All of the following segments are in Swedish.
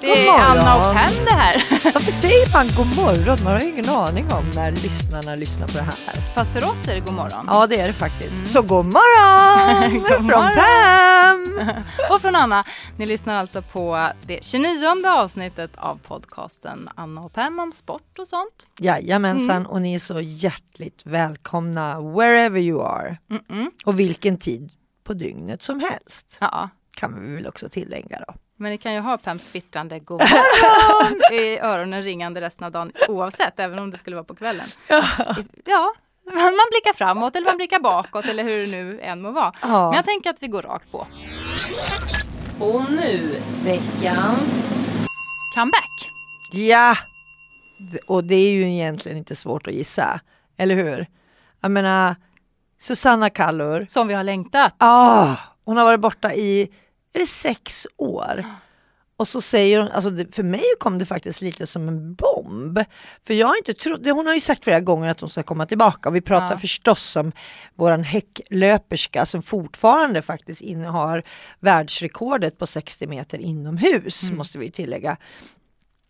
Det är. Anna och Pam det här. Varför säger man god morgon? Man har ju ingen aning om när lyssnarna lyssnar på det här. Fast för oss är det god morgon. Ja, det är det faktiskt. Mm. Så god morgon! God Från morgon. Pam! Och från Anna. Ni lyssnar alltså på det 29 avsnittet av podcasten Anna och Pam om sport och sånt. Jajamensan, Mm. och ni är så hjärtligt välkomna wherever you are. Mm-mm. Och vilken tid på dygnet som helst. Ja, Kan vi väl också tillägga då. Men ni kan ju ha Pams twittrande god morgon i öronen ringande resten av dagen oavsett, även om det skulle vara på kvällen. Ja, man blickar framåt eller man blickar bakåt eller hur det nu än må vara. Ja. Men jag tänker att vi går rakt på. Och nu veckans... Comeback! Ja! Och det är ju egentligen inte svårt att gissa, eller hur? Jag menar, Susanna Kallur, Som vi har längtat. Ah, hon har varit borta i är det sex år. Och så säger hon, alltså det, för mig kom det faktiskt lite som en bomb. För jag har inte trott, hon har ju sagt flera gånger att hon ska komma tillbaka och vi pratar Ja. förstås om våran häcklöperska som fortfarande faktiskt innehar världsrekordet på 60 meter inomhus, måste vi tillägga.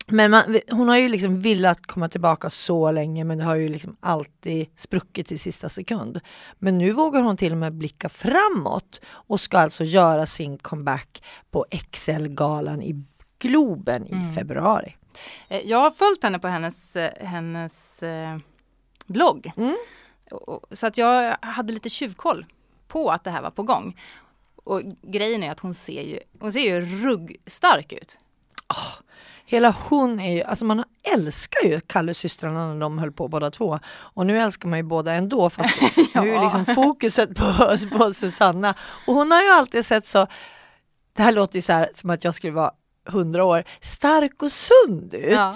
Men man, hon har ju liksom velat komma tillbaka så länge men det har ju liksom alltid spruckit i sista sekund. Men nu vågar hon till och med blicka framåt och ska alltså göra sin comeback på XL-galan i Globen i februari. Eh, Jag har följt henne på hennes, eh, hennes eh, blogg. Mm. Så att jag hade lite tjuvkoll på att det här var på gång. Och grejen är att hon ser ju, hon ser ju ruggstark ut. Hela hon är ju, alltså man älskar ju Kalle-systrarna när de höll på båda två. Och nu älskar man ju båda ändå fast nu är Ja. liksom fokuset på, på Susanna. Och hon har ju alltid sett så, det här låter ju så här som att jag skulle vara hundra år, stark och sund ut. Ja.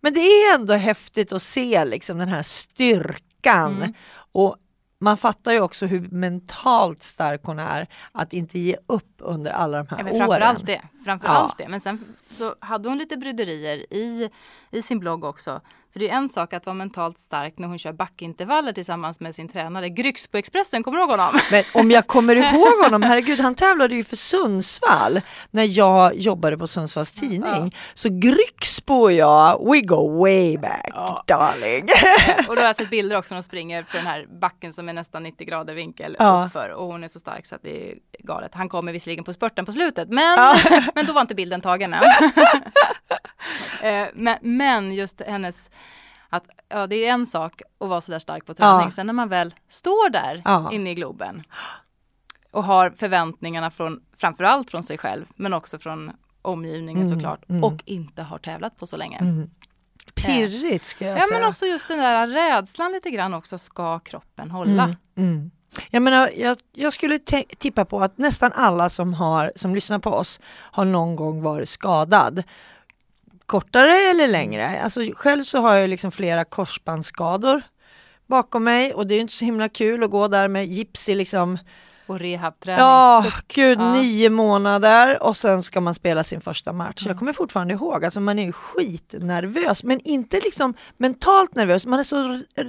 Men det är ändå häftigt att se liksom den här styrkan. Mm. Och man fattar ju också hur mentalt stark hon är att inte ge upp under alla de här Ja, men åren. framförallt det. Framför Ja. allt det. Men sen så hade hon lite bryderier i, i sin blogg också. För det är en sak att vara mentalt stark när hon kör backintervaller tillsammans med sin tränare Gryx på Expressen, kommer du ihåg honom? Men om jag kommer ihåg honom, herregud han tävlade ju för Sundsvall när jag jobbade på Sundsvalls tidning. Så Grycksbo och jag, we go way back darling. Och då har jag sett bilder också när hon springer för den här backen som är nästan 90 grader vinkel Ja. uppför. Och hon är så stark så att det är galet. Han kommer visserligen på spurten på slutet men, men då var inte bilden tagen än. Eh, men, men just hennes att ja, det är en sak att vara så där stark på träning. Ja. Sen när man väl står där Ja. inne i Globen och har förväntningarna från framförallt från sig själv men också från omgivningen Mm, såklart mm. och inte har tävlat på så länge. Pirrigt ska jag Ja säga. men också just den där rädslan lite grann också, ska kroppen hålla? Mm, mm. Jag, menar, jag, jag skulle tippa på att nästan alla som, har, som lyssnar på oss har någon gång varit skadad. Kortare eller längre. Alltså, själv så har jag liksom flera korsbandsskador bakom mig och det är inte så himla kul att gå där med gips i liksom Och rehabträning, Ja, gud, Ja. nio månader och sen ska man spela sin första match. Mm. Jag kommer fortfarande ihåg, alltså man är ju skitnervös, men inte liksom mentalt nervös. Man är så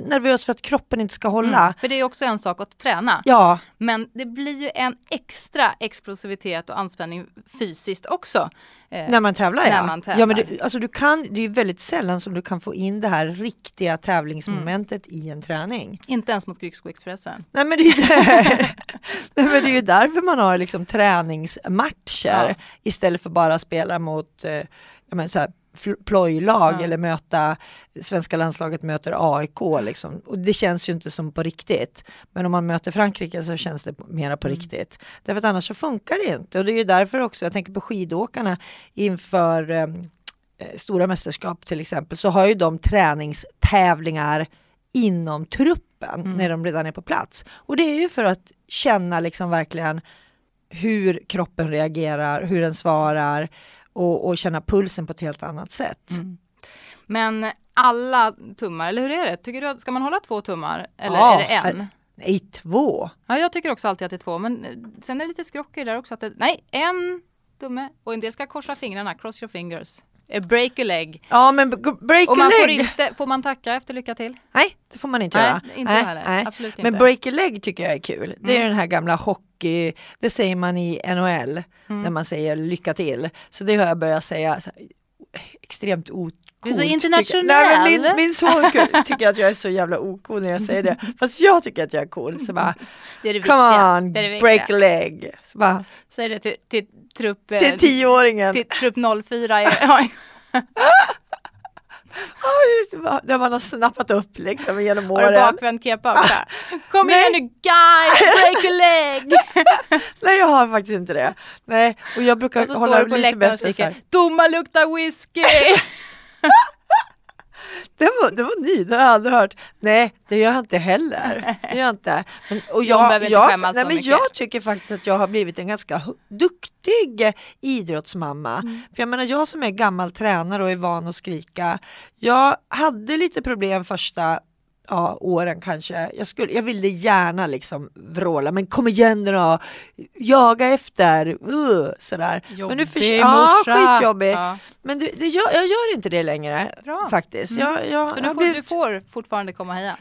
nervös för att kroppen inte ska hålla. Mm. För det är också en sak att träna. Ja, Men det blir ju en extra explosivitet och anspänning fysiskt också. Eh, när man tävlar ja. När man tävlar. ja men du, alltså du kan, det är ju väldigt sällan som du kan få in det här riktiga tävlingsmomentet i en träning. Inte ens mot Grycksbo-Expressen. Nej men, det är där, nej men det är ju därför man har liksom träningsmatcher Ja. istället för bara spela mot eh, menar, så här, plojlag Ja. eller möta svenska landslaget möter AIK liksom. Och det känns ju inte som på riktigt. Men om man möter Frankrike så känns det mera på riktigt. Därför att annars så funkar det inte. Och det är ju därför också, jag tänker på skidåkarna inför eh, eh, stora mästerskap till exempel så har ju de träningstävlingar inom truppen när de redan är på plats. Och det är ju för att känna liksom verkligen hur kroppen reagerar, hur den svarar och, och känna pulsen på ett helt annat sätt. Men alla tummar, eller hur är det? Tycker du, ska man hålla två tummar? Eller Ja, är det en? här- Nej, två. Ja, jag tycker också alltid att det är två. Men eh, sen är det lite skrockig där också. Att det, nej, en tumme. Och en del ska korsa fingrarna. Cross your fingers. Eh, Break a leg. Ja men break Och a man får leg. inte, får man tacka efter lycka till? Nej, det får man inte Nej, göra. inte jag heller. Absolut Men inte. break a leg tycker jag är kul. Det är Mm. den här gamla hockey, det säger man i NHL Mm. när man säger lycka till. Så det har jag börjat säga extremt ocoolt. Du är så internationell. Nej, men min, min son tycker att jag är så jävla ocool när jag säger det. Fast jag tycker att jag är cool. Så bara, Det är det come viktiga. on, det det break a leg. Så bara, Säg det till, till trupp, eh, till tioåringen. till trupp 04. i- Ja, Oj, Där man har snappat upp liksom genom Har du åren. bakvänd kepa också? Kom Nej. igen nu guys, break a leg! Nej jag har faktiskt inte det. Nej, och jag brukar Och så hålla står du på lite läktaren och bättre så här. skriker Domar luktar whisky! Det var, det var ny, det har jag aldrig hört. Nej, det gör jag inte heller. Det gör jag inte. Men, och jag, inte jag, nej, men mycket. jag tycker faktiskt att jag har blivit en ganska duktig idrottsmamma. Mm. För jag menar, jag som är gammal tränare och är van att skrika. Jag hade lite problem första ja, åren kanske. Jag, skulle, jag ville gärna liksom vråla, men kom igen nu då, jaga efter, uh, sådär. men nu förs- ja, skitjobbig. Ja. Men det, det gör, jag gör inte det längre Bra. faktiskt. Mm. Jag, jag, Så du har får, du blivit- får fortfarande komma och heja?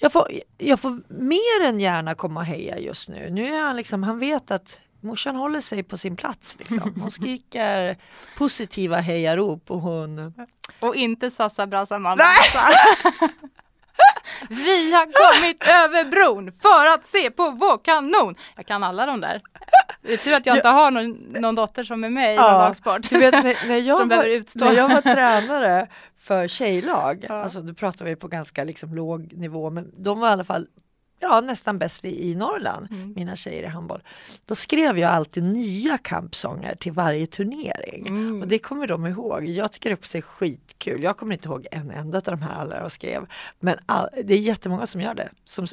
jag får, jag får mer än gärna komma och heja just nu. Nu är han liksom, han vet att morsan håller sig på sin plats. Liksom. Hon skriker positiva hejarop och hon... Och inte Sassa Brassa Nej! Vi har kommit över bron för att se på vår kanon! Jag kan alla de där. Det är tur att jag inte har någon, någon dotter som är med i Ja, lagsport. Du vet när, när, jag Som behöver var, utstå. när jag var tränare för tjejlag, Ja. alltså då pratar vi på ganska liksom låg nivå, men de var i alla fall ja, nästan bäst i, i Norrland, Mm. mina tjejer i handboll. Då skrev jag alltid nya kampsånger till varje turnering. Mm. Och det kommer de ihåg. Jag tycker det också är skitkul. Jag kommer inte ihåg en enda av de här alla jag skrev. Men all, det är jättemånga som gör det. Som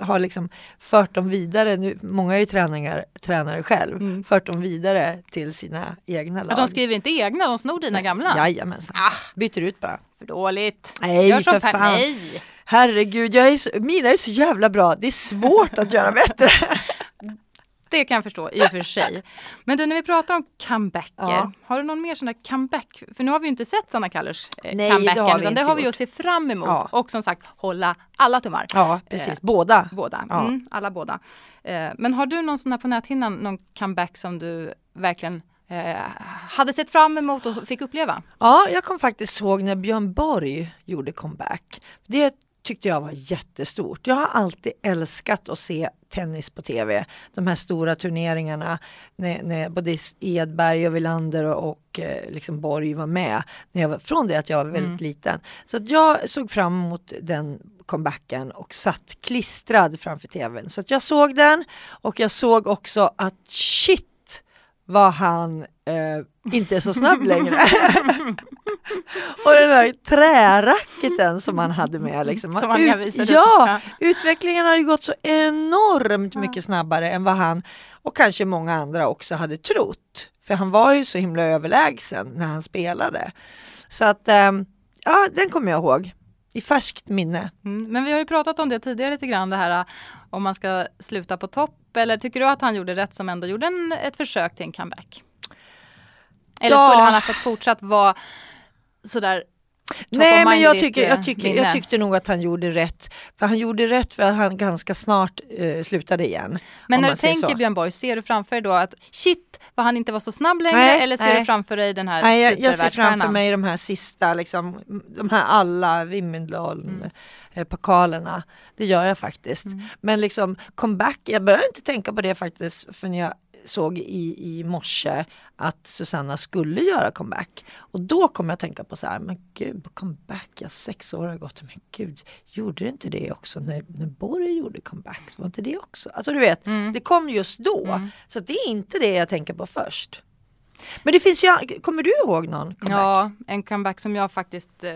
har liksom fört dem vidare. Nu, många är ju tränare, tränare själv. Mm. Fört dem vidare till sina egna lag. Ja, de skriver inte egna, de snor dina gamla? Jajamensan. Ah, Byter ut bara. för dåligt. Nej, Gör som för fan. nej. Herregud, jag är så, mina är så jävla bra. Det är svårt att göra bättre. Det kan jag förstå i och för sig. Men du, när vi pratar om comebacker, Ja. har du någon mer sån där comeback? För nu har vi ju inte sett Sanna Kallers eh, Nej, det comeback har än, vi utan det har vi att se fram emot. Ja. Och som sagt, hålla alla tummar. Ja, precis. Båda. Båda, Ja. mm, alla båda. Eh, men har du någon sån här på näthinnan, någon comeback som du verkligen eh, hade sett fram emot och fick uppleva? Ja, jag kom faktiskt ihåg när Björn Borg gjorde comeback. Det tyckte jag var jättestort. Jag har alltid älskat att se tennis på tv. De här stora turneringarna när, när både Edberg och Wilander och, och eh, liksom Borg var med. När jag var, från det att jag var väldigt Mm. liten. Så att jag såg fram emot den comebacken och satt klistrad framför tvn. Så att jag såg den och jag såg också att shit vad han eh, inte är så snabb längre. och den där träracketen som han hade med. Liksom. Som han visade. ja, utvecklingen har ju gått så enormt mycket snabbare än vad han och kanske många andra också hade trott. För han var ju så himla överlägsen när han spelade. Så att, ehm, ja den kommer jag ihåg. I färskt minne. Mm, men vi har ju pratat om det tidigare lite grann, det här om man ska sluta på topp. Eller tycker du att han gjorde rätt som ändå gjorde en, ett försök till en comeback? Eller Ja. skulle han ha fått fortsatt vara sådär Nej men jag, tycker, jag, eh, tycker, minne? jag tyckte nog att han gjorde rätt. För han gjorde rätt för att han ganska snart eh, slutade igen. Men när du tänker så. Björn Borg, ser du framför dig då att shit vad han inte var så snabb längre Nej, eller ser nej. du framför dig den här Nej, jag, jag ser framför mig de här sista, liksom, de här alla Wimbledon Mm. eh. Det gör jag faktiskt. Mm. Men liksom comeback, jag började inte tänka på det faktiskt för jag såg i, i morse att Susanna skulle göra comeback. Och då kom jag att tänka på så här, men gud, comeback, ja sex år har gått, men gud, gjorde det inte det också när, när Borg gjorde comeback? Var inte det också? Alltså du vet, Mm. det kom just då. Mm. Så det är inte det jag tänker på först. Men det finns ju, kommer du ihåg någon comeback? Ja, en comeback som jag faktiskt eh,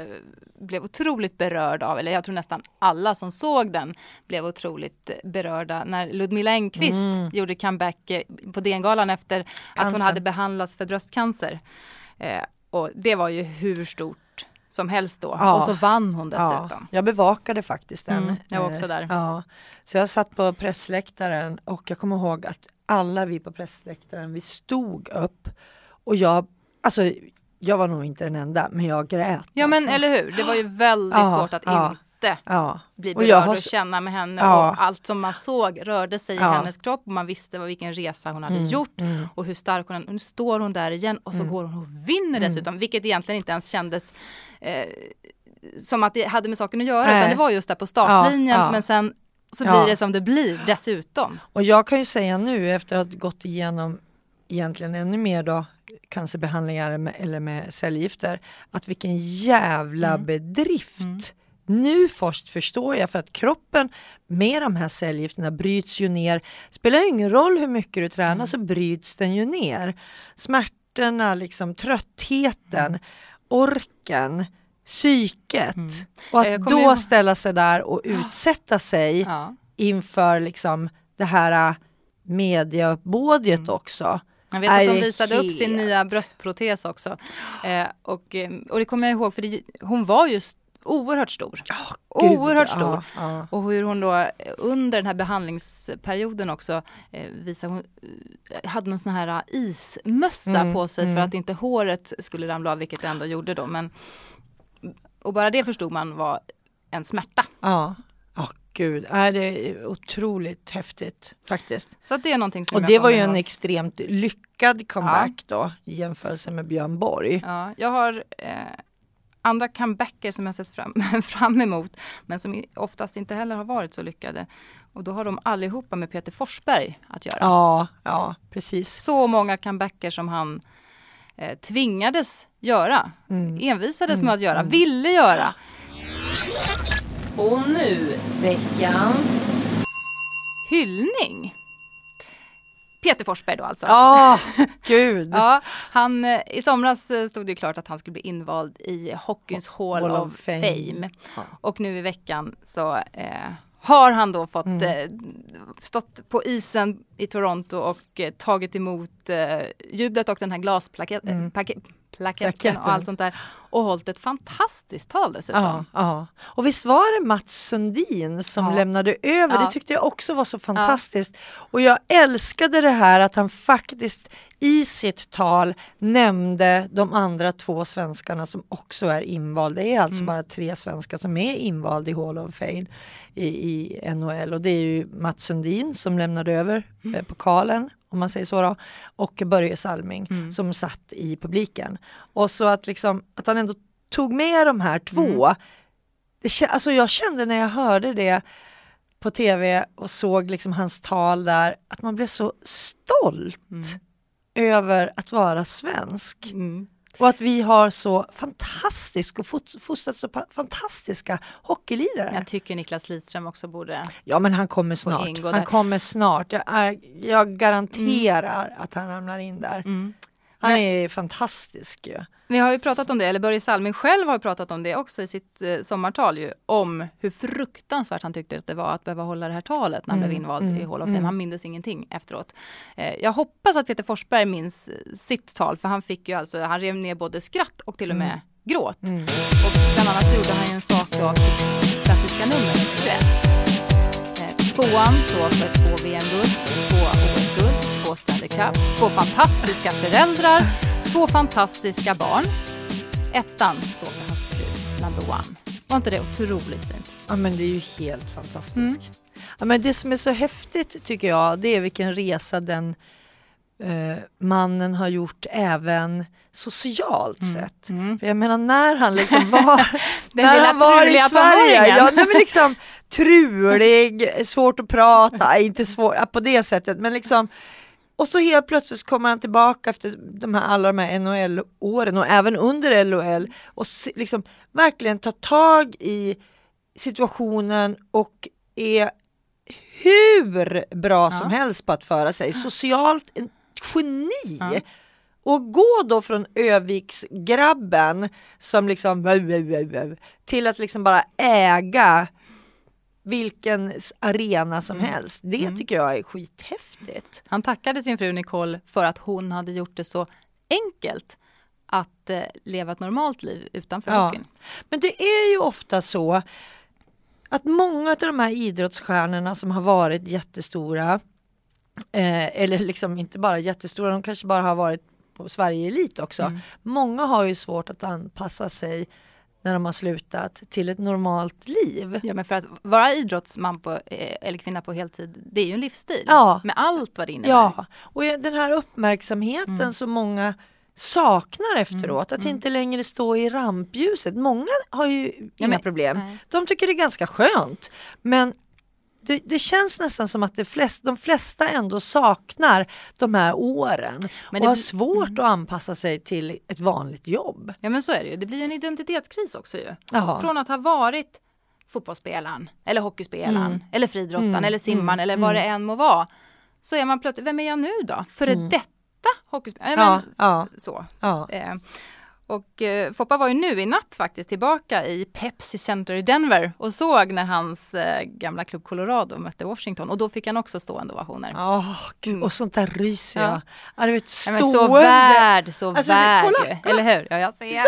blev otroligt berörd av, eller jag tror nästan alla som såg den blev otroligt eh, berörda när Ludmilla Engqvist Mm. gjorde comeback eh, på DN-galan efter att hon Cancer. hade behandlats för bröstcancer. Eh, och det var ju hur stort som helst då. Ja. Och så vann hon dessutom. Ja, jag bevakade faktiskt den. Mm, jag var också Eh, där. Ja. Så jag satt på pressläktaren och jag kommer ihåg att alla vi på pressläktaren, vi stod upp och jag, alltså jag var nog inte den enda, men jag grät. Ja men alltså. eller hur, det var ju väldigt Ja, svårt att ja. inte Ja, bli Och berörd jag och, har s- känna med henne och allt som man såg rörde sig i hennes kropp och man visste vad, vilken resa hon hade Mm, gjort mm. och hur stark hon är. Nu står hon där igen och så Mm. går hon och vinner dessutom, vilket egentligen inte ens kändes eh, som att det hade med saken att göra, Nej. utan det var just där på startlinjen, men sen så Ja. blir det som det blir dessutom. Och jag kan ju säga nu efter att ha gått igenom egentligen ännu mer då cancerbehandlingar med, eller med cellgifter, att vilken jävla Mm. bedrift. Mm. Nu först förstår jag för att kroppen med de här cellgifterna bryts ju ner. Spelar ingen roll hur mycket du tränar Mm. så bryts den ju ner. Smärtorna, liksom tröttheten, orken, psyket. Mm. Och att då ihåg- ställa sig där och utsätta sig Ja. inför liksom det här äh, mediauppbådet Mm. också. Jag vet att hon visade upp sin nya bröstprotes också. Eh, och, eh, och det kommer jag ihåg för det, hon var ju st- oerhört stor. Gud, Oerhört stor. Ja, Och hur hon då eh, under den här behandlingsperioden också eh, visade hon eh, hade någon sån här eh, ismössa Mm, på sig mm. för att inte håret skulle ramla av, vilket det ändå gjorde då. Men, och bara det förstod man var en smärta. ja. Ja, gud. Äh, det är otroligt häftigt faktiskt. Så att det är någonting som Och det var ju en extremt lyckad comeback då i jämförelse med Björn Borg. Ja, jag har eh, andra comebacker som jag sett fram, fram emot, men som oftast inte heller har varit så lyckade. Och då har de allihopa med Peter Forsberg att göra. Ja, ja, precis. Så många comebacker som han eh, tvingades göra, Mm. envisades Mm, med att göra, mm. ville göra. Och nu veckans... Hyllning. Peter Forsberg då alltså. Ja, gud. Ja, han, eh, I somras eh, stod det ju klart att han skulle bli invald i hockeyns Hall, Hall of of Fame. Fame. Ja. Och nu i veckan så eh, har han då fått Mm. eh, stått på isen i Toronto och eh, tagit emot eh, jublet och den här glasplaketten Mm. Plaketten Plaketten. och allt sånt där. Och hållit ett fantastiskt tal dessutom. Ja, ja. Och visst var det Mats Sundin som Ja. lämnade över? Ja. Det tyckte jag också var så fantastiskt. Och jag älskade det här att han faktiskt i sitt tal nämnde de andra två svenskarna som också är invalda. Det är alltså Mm. bara tre svenskar som är invalda i Hall of Fame i, i NHL och det är ju Mats Sundin som lämnade över Mm. eh, pokalen om man säger så då, och Börje Salming Mm. som satt i publiken. Och så att, liksom, att han ändå tog med de här två. Mm. Det, alltså jag kände när jag hörde det på tv och såg liksom hans tal där att man blev så stolt Mm. över att vara svensk. Mm. Och att vi har så fantastisk och fostrat så fantastiska hockeylirare. Jag tycker Niklas Lidström också borde Ja men han kommer snart. Han kommer snart. Jag, är, jag garanterar att han ramlar in där. Mm. Han Men- är fantastisk ju. Vi har ju pratat om det, eller Börje Salming själv har pratat om det också i sitt eh, sommartal ju, om hur fruktansvärt han tyckte att det var att behöva hålla det här talet när han Mm, blev invald mm, i Hall of Fame. mm. Han mindes ingenting efteråt. Eh, jag hoppas att Peter Forsberg minns eh, sitt tal, för han fick ju alltså, han rev ner både skratt och till och med Mm. gråt. Mm. Och bland annat så gjorde han ju en sak då, klassiska nummer, 21. Eh, tvåan står för två VM-guld, två Två Stanley Cup, två fantastiska föräldrar, två fantastiska barn. Ettan står för hans fru, number one. Var inte det otroligt fint? Ja men det är ju helt fantastiskt. Mm. Ja, men det som är så häftigt tycker jag det är vilken resa den eh, mannen har gjort även socialt sett. Mm. För jag menar när han liksom var, när han var i Sverige, ja, nej, men liksom trulig, svårt att prata, inte svår, ja, på det sättet men liksom och så helt plötsligt kommer han tillbaka efter de här, alla de här NHL-åren och även under LOL och liksom verkligen tar tag i situationen och är hur bra som Ja. helst på att föra sig. Socialt en geni! Ja. Och gå då från Öviksgrabben som liksom till att liksom bara äga vilken arena som Mm. helst. Det Mm. tycker jag är skithäftigt. Han tackade sin fru Nicole för att hon hade gjort det så enkelt att eh, leva ett normalt liv utanför Ja. hockeyn. Men det är ju ofta så att många av de här idrottsstjärnorna som har varit jättestora eh, eller liksom inte bara jättestora, de kanske bara har varit på Sverige Elit också. Mm. Många har ju svårt att anpassa sig när de har slutat till ett normalt liv. Ja, men för att vara idrottsman på, eh, eller kvinna på heltid, det är ju en livsstil. Ja. Med allt vad det innebär. Ja, och den här uppmärksamheten Mm. som många saknar efteråt, att mm. inte längre stå i rampljuset. Många har ju inga men- problem. nej. De tycker det är ganska skönt. Men det, det känns nästan som att det flest, de flesta ändå saknar de här åren Men och det har svårt att anpassa sig till ett vanligt jobb. Ja men så är det ju. Det blir en identitetskris också ju. Ja. Från att ha varit fotbollsspelaren eller hockeyspelaren Mm. eller friidrottaren Mm, eller simmaren mm, eller vad det än må vara. Så är man plötsligt, vem är jag nu då? Före Mm. detta hockeyspelare? Ja, men, ja, Så. ja. Och eh, Foppa var ju nu i natt faktiskt tillbaka i Pepsi Center i Denver och såg när hans eh, gamla klubb Colorado mötte Washington och då fick han också stående ovationer. Gud, Mm. och sånt där ryser Ja. jag. Ja, du vet, Ja, stående, men så värd, så Alltså, värd kolla, kolla. Eller hur? Ja, jag ser.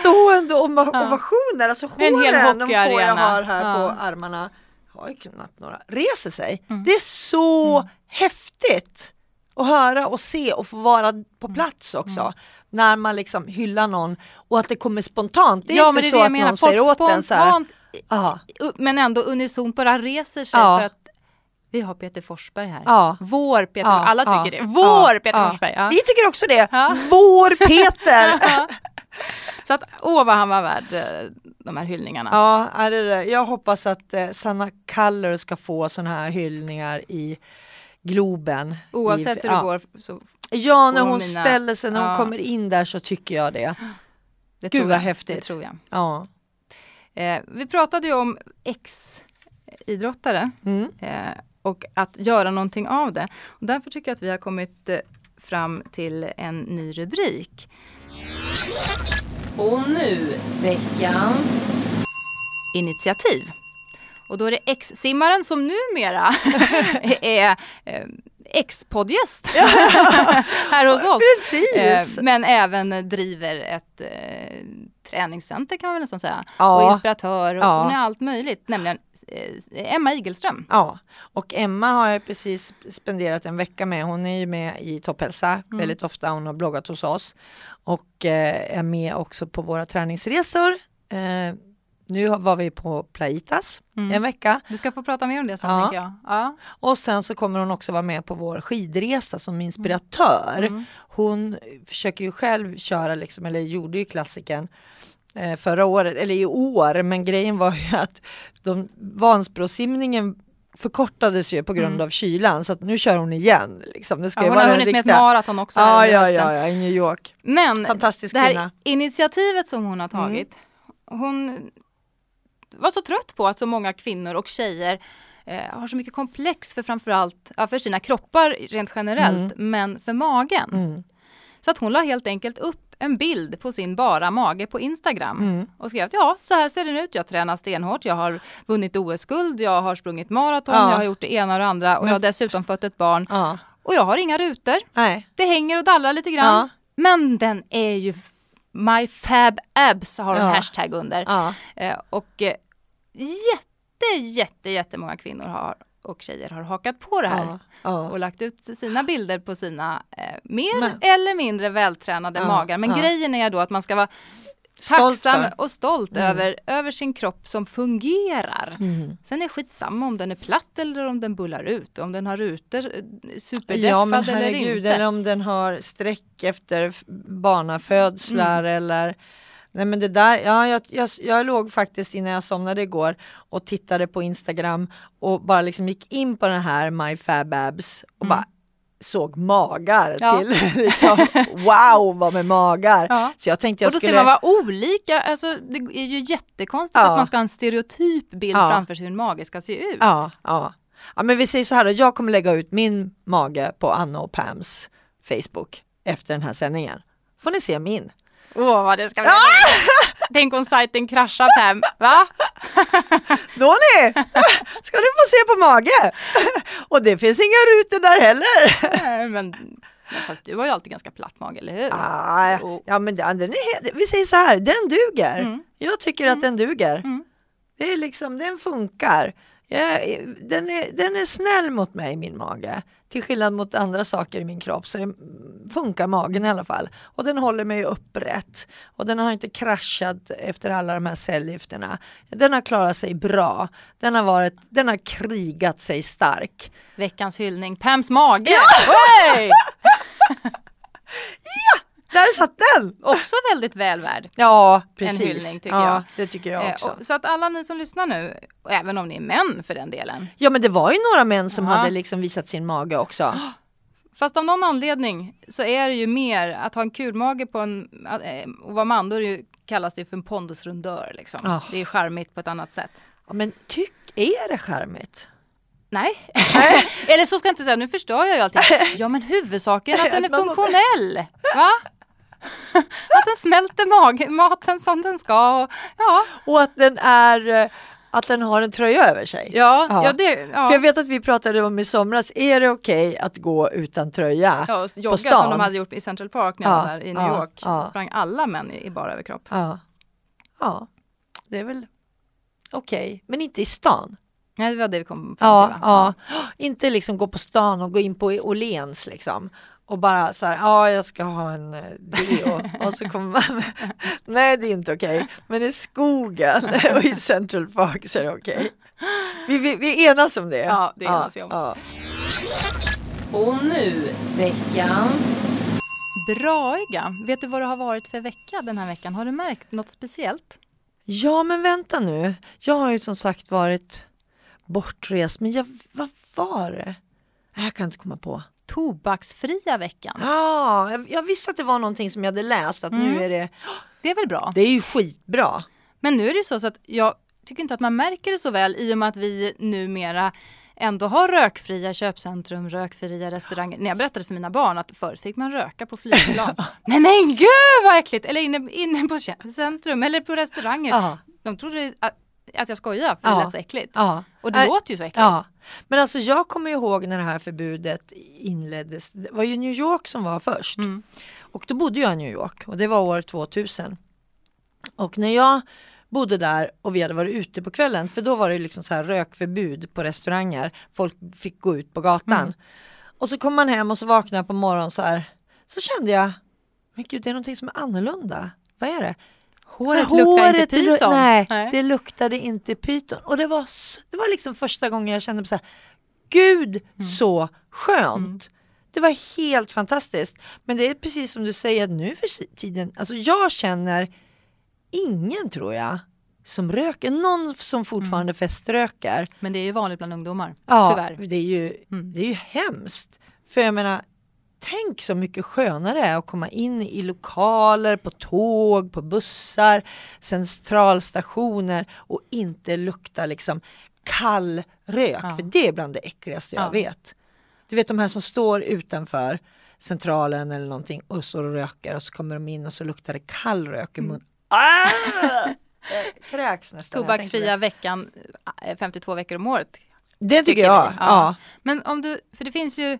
stående ova- Ja. ovationer. Alltså En hel håren, de får jag har här Ja. på armarna, har ju knappt några, reser sig. Mm. Det är så häftigt att höra och se och få vara Mm. på plats också. När man liksom hyllar någon och att det kommer spontant. Det är ja, inte det så det att menar. någon Folk säger åt en så här. Ja, men ändå unisont bara reser sig Ja. för att vi har Peter Forsberg här. ja. Vår Peter, Ja, alla ja, tycker det. Vår ja, Peter ja. Forsberg. Ja. Vi tycker också det. Ja. Vår Peter! Så att, åh vad han var värd eh, de här hyllningarna. Ja, är det det. jag hoppas att eh, Sanna Kaller ska få sådana här hyllningar i Globen. Oavsett I, hur det ja. går. Så, Ja, när hon mina- ställer sig, när hon ja. kommer in där så tycker jag det. det Gud, tror vad jag. häftigt. Det tror jag. Ja. Eh, vi pratade ju om ex-idrottare Mm. eh, och att göra någonting av det. Och därför tycker jag att vi har kommit eh, fram till en ny rubrik. Och nu veckans... initiativ. Och då är det ex-simmaren som numera är eh, ex-poddgäst här hos oss. Precis! Eh, men även driver ett eh, träningscenter kan man väl nästan säga. Ja. Och inspiratör och Ja. hon är allt möjligt. Nämligen Emma Igelström. Ja, och Emma har jag precis spenderat en vecka med. Hon är ju med i Topphälsa Mm. väldigt ofta. Hon har bloggat hos oss och eh, är med också på våra träningsresor. Eh, nu var vi på Plaitas Mm. en vecka Du ska få prata mer om det sen Ja. jag. Ja. och sen så kommer hon också vara med på vår skidresa som inspiratör. Mm. Hon försöker ju själv köra, liksom, eller gjorde ju klassiken eh, förra året, eller i år, men grejen var ju att de, Vansbrosimningen förkortades ju på grund Mm. av kylan så att nu kör hon igen. Liksom. Det ska Ja, hon har hunnit med ett riktiga- maraton också. här Ja, ja, ja, i New York. Men Fantastisk det här kvinna. initiativet som hon har Mm. tagit. Hon var så trött på att så många kvinnor och tjejer eh, har så mycket komplex för framförallt ja, för sina kroppar rent generellt, men för magen. Mm. Så att hon la helt enkelt upp en bild på sin bara mage på Instagram Mm. och skrev att ja, så här ser den ut. Jag tränar stenhårt, jag har vunnit OS-guld, jag har sprungit maraton, Ja. jag har gjort det ena och det andra och jag har dessutom fött ett barn. Ja, Och jag har inga rutor. nej. Det hänger och dallrar lite grann. Ja. Men den är ju My Fab Abs har Ja. hashtag under. Eh, och eh, jätte, jätte, jättemånga kvinnor har, och tjejer har hakat på det här. Ja. Ja. Och lagt ut sina bilder på sina eh, mer Men- eller mindre vältränade Ja, magar. Men grejen är då att man ska vara Stolt tacksam för. och stolt Mm. över, över sin kropp som fungerar. Mm. Sen är det skitsamma om den är platt eller om den bullar ut. Om den har rutor, eh, superdeffad eller inte. eller om den har streck efter barnafödslar Mm. eller Nej men det där, ja jag, jag, jag låg faktiskt innan jag somnade igår och tittade på Instagram och bara liksom gick in på den här My Fab Abs och Mm. bara såg magar Ja. till liksom wow vad med magar. Ja. Så jag tänkte jag och då skulle ser man vad olika, alltså det är ju jättekonstigt Ja. att man ska ha en stereotyp bild framför sig hur en mage ska se ut. Ja, ja. ja men vi säger så här då, jag kommer lägga ut min mage på Anna och Pams Facebook efter den här sändningen. Får ni se min. Åh vad det ska bli Tänk om sajten kraschar Pam, va? Ni! Ska du få se på mage! Och det finns inga rutor där heller. Nej, Men Fast du har ju alltid ganska platt mage, eller hur? Ah, Och- ja, men den, den är, vi säger så här, den duger. Mm. Jag tycker att den duger. Mm. Det är liksom, den funkar. Jag, den, är, den är snäll mot mig, min mage. Till skillnad mot andra saker i min kropp så funkar magen i alla fall. Och den håller mig upprätt. Och den har inte kraschat efter alla de här cellgifterna. Den har klarat sig bra. Den har, varit, den har krigat sig stark. Veckans hyllning, Pams mage! Oj! Där satt den! Också väldigt väl värd. Ja, precis. hyllning, tycker ja, jag. Det tycker jag Eh, också. och- Så att alla ni som lyssnar nu, och även om ni är män för den delen. Ja men det var ju några män som Ja. hade liksom visat sin mage också. Fast av någon anledning så är det ju mer att ha en kulmage på en, eh, och vara man, då är det ju, kallas det för en pondusrundör liksom. Ja. Det är charmigt på ett annat sätt. Ja, men tyck, är det charmigt? Nej. Eller så ska jag inte säga, nu förstör jag ju allting. Ja men huvudsaken är att den är funktionell. Va? Att den smälter mag- maten som den ska. Och, ja, Och att den är eh, att den har en tröja över sig. ja, Ja. ja. det, För jag ja. vet att vi pratade om i somras, är det okej att gå utan tröja? Ja, och jogga stan. som de hade gjort i Central Park när jag Ja, var där i New ja, York. ja. Sprang alla män i, i bara överkropp. Ja, ja det är väl okej, men inte i stan. Nej, det var det vi kom fram Ja, till ja. Inte liksom gå på stan och gå in på Åhléns liksom. Och bara så här, ja jag ska ha en eh, deo. och så kommer man, nej det är inte okej. Men i skogen och i Central Park så är det okej. Vi, vi, vi enas om det. Ja, det enas vi om. Ja. Och nu veckans... Braiga, vet du vad det har varit för vecka den här veckan? Har du märkt något speciellt? ja men vänta nu. Jag har ju som sagt varit bortrest. Men jag, vad var det? Jag kan inte komma på. Tobaksfria veckan. Ja, jag, jag visste att det var någonting som jag hade läst. Att nu Mm. är det, Det är väl bra? det är ju skitbra. Men nu är det ju så, så att jag tycker inte att man märker det så väl i och med att vi numera ändå har rökfria köpcentrum, rökfria restauranger. När jag berättade för mina barn att förr fick man röka på flygplan. Nej men gud vad äckligt! Eller inne, inne på centrum eller på restauranger. Ja. De trodde att, att jag skojar för det Ja. lät så äckligt. Ja. Och det Nej, låter ju så äckligt. Ja, men alltså jag kommer ihåg när det här förbudet inleddes. Det var ju New York som var först. Mm. Och då bodde jag i New York och det var år 2000. Och när jag bodde där och vi hade varit ute på kvällen, för då var det liksom så här rökförbud på restauranger. Folk fick gå ut på gatan. Mm. Och så kom man hem och så vaknade jag på morgonen så här. Så kände jag, men gud det är någonting som är annorlunda. Vad är det? Håret, Nej, luktar inte pyton. Nej, Nej. det luktade inte pyton. Och det var, det var liksom första gången jag kände så här, Gud Mm. så skönt. Det var helt fantastiskt. Men det är precis som du säger att nu för tiden, alltså jag känner ingen tror jag som röker, någon som fortfarande feströker. Men det är ju vanligt bland ungdomar. Ja, Tyvärr. det är ju, Mm. det är ju hemskt. För jag menar, tänk så mycket skönare det är att komma in i lokaler, på tåg, på bussar, centralstationer och inte lukta liksom kall rök. Ja. För det är bland det äckligaste jag Ja. vet. Du vet de här som står utanför centralen eller någonting och står och röker och så kommer de in och så luktar det kall rök i Mm. munnen. Ah! Jag Kräks nästan. Tobaksfria veckan, eh, 52 veckor om året. Det tycker tycker jag. Ja. Ja. Men om du, för det finns ju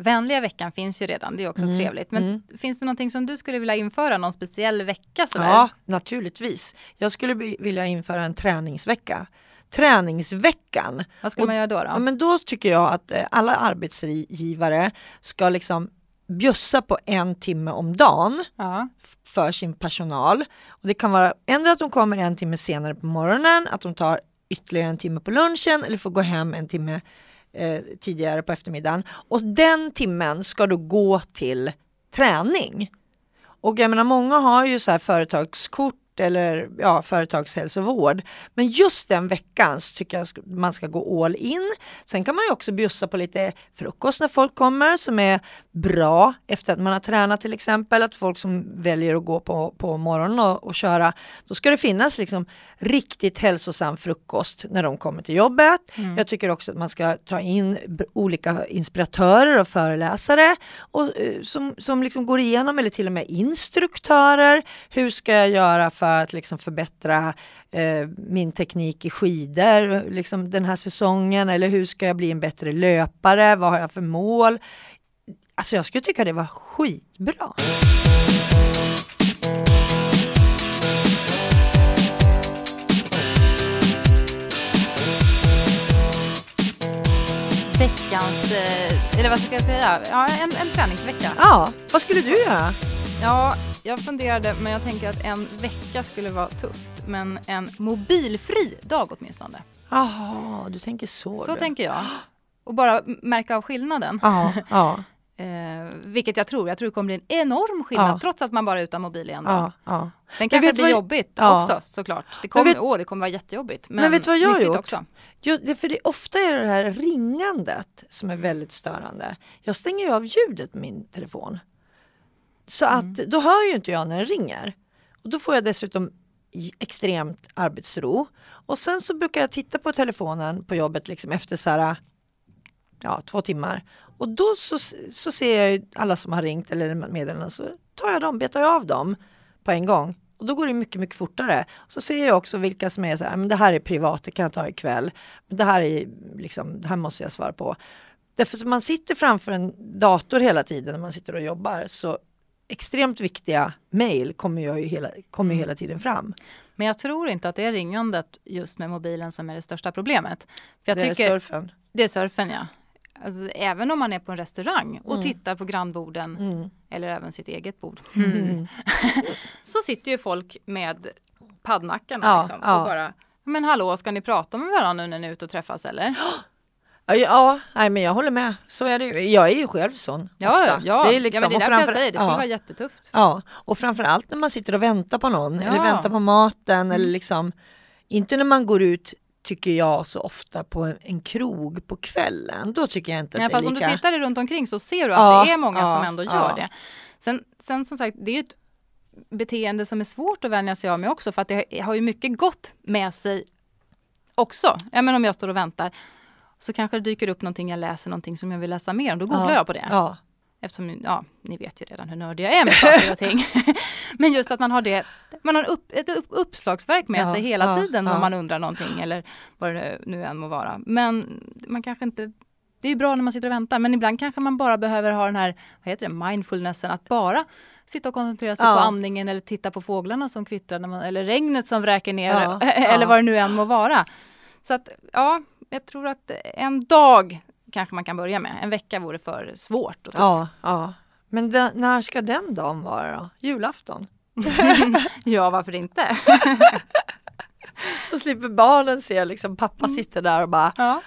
Vänliga veckan finns ju redan, det är också Mm, trevligt. Men mm. finns det någonting som du skulle vilja införa, någon speciell vecka sådär? Ja, naturligtvis. Jag skulle vilja införa en träningsvecka. Träningsveckan. Vad Och- man göra då? då? Ja, men då tycker jag att eh, alla arbetsgivare ska liksom bjussa på en timme om dagen ja. för sin personal. Och det kan vara ändå att de kommer en timme senare på morgonen, att de tar ytterligare en timme på lunchen eller får gå hem en timme eh, tidigare på eftermiddagen. Och den timmen ska då gå till träning. Och jag menar många har ju så här företagskort eller ja, företagshälsovård. Men just den veckan så tycker jag man ska gå all in. Sen kan man ju också bjussa på lite frukost när folk kommer som är bra efter att man har tränat till exempel. Att folk som väljer att gå på, på morgonen och, och köra, då ska det finnas liksom riktigt hälsosam frukost när de kommer till jobbet. Jag tycker också att man ska ta in olika inspiratörer och föreläsare och, eh, som, som liksom går igenom eller till och med instruktörer. Hur ska jag göra för att liksom förbättra eh, min teknik i skidor liksom den här säsongen eller hur ska jag bli en bättre löpare? Vad har jag för mål? Alltså jag skulle tycka det var skitbra. Veckans, eh, eller vad ska jag säga, ja, en, en träningsvecka. Ja, vad skulle du göra? Ja, jag funderade, men jag tänker att en vecka skulle vara tufft. Men en mobilfri dag åtminstone. Jaha, du tänker så. Så du. tänker jag. Och bara märka av skillnaden. Ja, ja, Eh, vilket jag tror. Jag tror det kommer bli en enorm skillnad Ja. trots att man bara är utan mobil i en dag. ja, ja. Sen kanske det blir vad- jobbigt Ja. också såklart. Det kommer, vet- åh, det kommer vara jättejobbigt. Men, Men vet du vad jag har gjort? också. Jo, det, för det, ofta är det det här ringandet som är väldigt störande. Jag stänger ju av ljudet på min telefon. Så att då hör ju inte jag när det ringer. Och då får jag dessutom extremt arbetsro. Och sen så brukar jag titta på telefonen på jobbet liksom efter så här, ja, två timmar. Och då så, så ser jag ju alla som har ringt eller meddelanden så tar jag dem, betar jag av dem på en gång. Och då går det mycket, mycket fortare. Så ser jag också vilka som är så här, men det här är privat, det kan jag ta ikväll. Men det här är liksom, det här måste jag svara på. Därför att man sitter framför en dator hela tiden när man sitter och jobbar så extremt viktiga mejl kommer ju hela, kommer ju hela tiden fram. Men jag tror inte att det är ringandet just med mobilen som är det största problemet. För jag det är tycker, surfen. det är surfen ja. Alltså, även om man är på en restaurang och tittar på grannborden Mm. eller även sitt eget bord. Mm. så sitter ju folk med paddnackarna Ja, liksom, ja. och bara Men hallå, ska ni prata med varandra nu när ni är ute och träffas eller? Ja, ja nej, men jag håller med. Så är det ju. Jag är ju själv sån. Ja, ofta. ja, Det är ja liksom, men det är därför jag framför- säger det skulle ja. vara jättetufft. Ja, och framförallt när man sitter och väntar på någon eller Ja. Mm. väntar på maten eller liksom inte när man går ut tycker jag så ofta på en, en krog på kvällen. Då tycker jag inte Nej, att det fast är om lika... du tittar runt omkring så ser du att Ja, det är många ja, som ändå gör ja. det. Sen, sen som sagt, det är ju ett beteende som är svårt att vänja sig av med också för att det har ju mycket gott med sig också. Ja, men om jag står och väntar så kanske det dyker upp någonting, jag läser någonting som jag vill läsa mer om. Då googlar ja, jag på det. Ja, Eftersom, ja, ni vet ju redan hur nördig jag är med saker och ting. Men just att man har det, man har upp, ett upp, uppslagsverk med Ja, sig hela ja, tiden ja. om man undrar någonting eller vad det nu än må vara. Men man kanske inte, det är ju bra när man sitter och väntar, men ibland kanske man bara behöver ha den här, vad heter det, mindfulnessen, att bara sitta och koncentrera sig på andningen eller titta på fåglarna som kvittrar, man, eller regnet som vräker ner, eller vad det nu än må vara. Så att, ja, jag tror att en dag kanske man kan börja med. En vecka vore för svårt och tufft. ja, ja. Men den- när ska den dagen vara då? Julafton? ja, varför inte? Så slipper barnen se liksom pappa Mm. sitter där och bara Ja.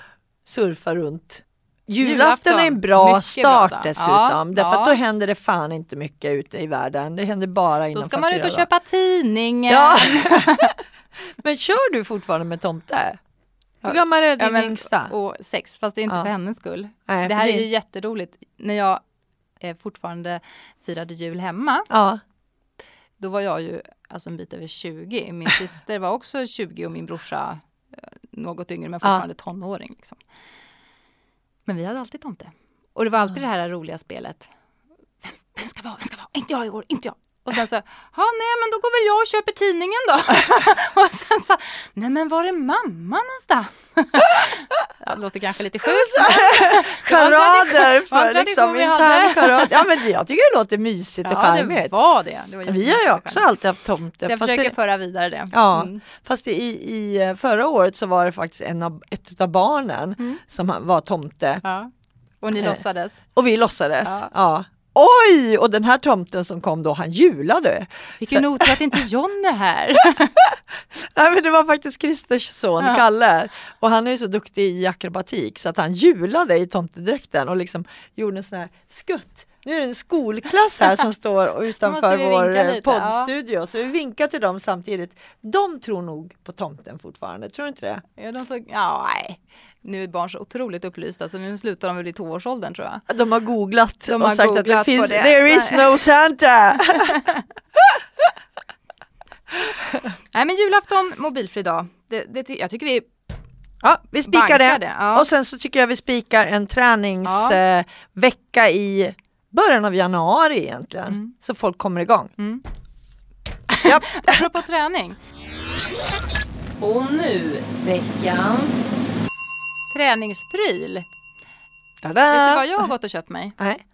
surfar runt. Julafton, Julafton är en bra mycket start bra dessutom. Ja, därför att ja. då händer det fan inte mycket ute i världen. Det händer bara innanför Då ska man ut och dagar. köpa tidningen. Ja. Men kör du fortfarande med tomte? Hur Ja. gammal är Ja, din men- yngsta? Och sex, fast det är inte Ja. för hennes skull. Nej, Det här är ju jätteroligt. När jag eh, fortfarande firade jul hemma, Ja, då var jag ju alltså en bit över 20. Min syster var också 20 och min brorsa eh, något yngre men fortfarande tonåring. Liksom. Men vi hade alltid tomte. Och det var alltid det här roliga spelet. Vem, vem ska vara, vem ska vara? Inte jag i år, inte jag. Och sen så, ja nej men då går väl jag och köper tidningen då. och sen så, nej men var är mamma någonstans? ja, det låter kanske lite sjukt. Charader för liksom intern charad. Ja men jag tycker det låter mysigt och Ja, det charmigt. var det. det var Vi har ju också alltid haft tomte. Så jag försöker det- föra vidare det. Ja, Mm. fast i, i förra året så var det faktiskt en av, ett av barnen Mm. som var tomte ja. Och ni Eh. låtsades. och vi låtsades. Ja. Ja. Oj! Och den här tomten som kom då, han julade. Vilken otur att inte John är här. Nej, men det var faktiskt Christers son Ja. Kalle och han är ju så duktig i akrobatik så att han julade i tomtedräkten och liksom gjorde en sån här skutt. Nu är det en skolklass här som står utanför vår eh, poddstudio så vi vinkar till dem samtidigt. De tror nog på tomten fortfarande, tror du inte det? Ja, de så, ja, nej. Nu är barn så otroligt upplysta så nu slutar de väl i tvåårsåldern tror jag. De har googlat De och har sagt att det googlat finns, det. there is no Santa. Nej men julafton, mobilfri dag. Det, det, jag tycker vi Ja, vi spikar det. det. Ja. Och sen så tycker jag vi spikar en träningsvecka i början av januari egentligen. Mm. Så folk kommer igång. Mm. Apropå träning. Och nu veckans... Träningspryl. Tada! Vet du vad jag har gått och köpt mig? Nej.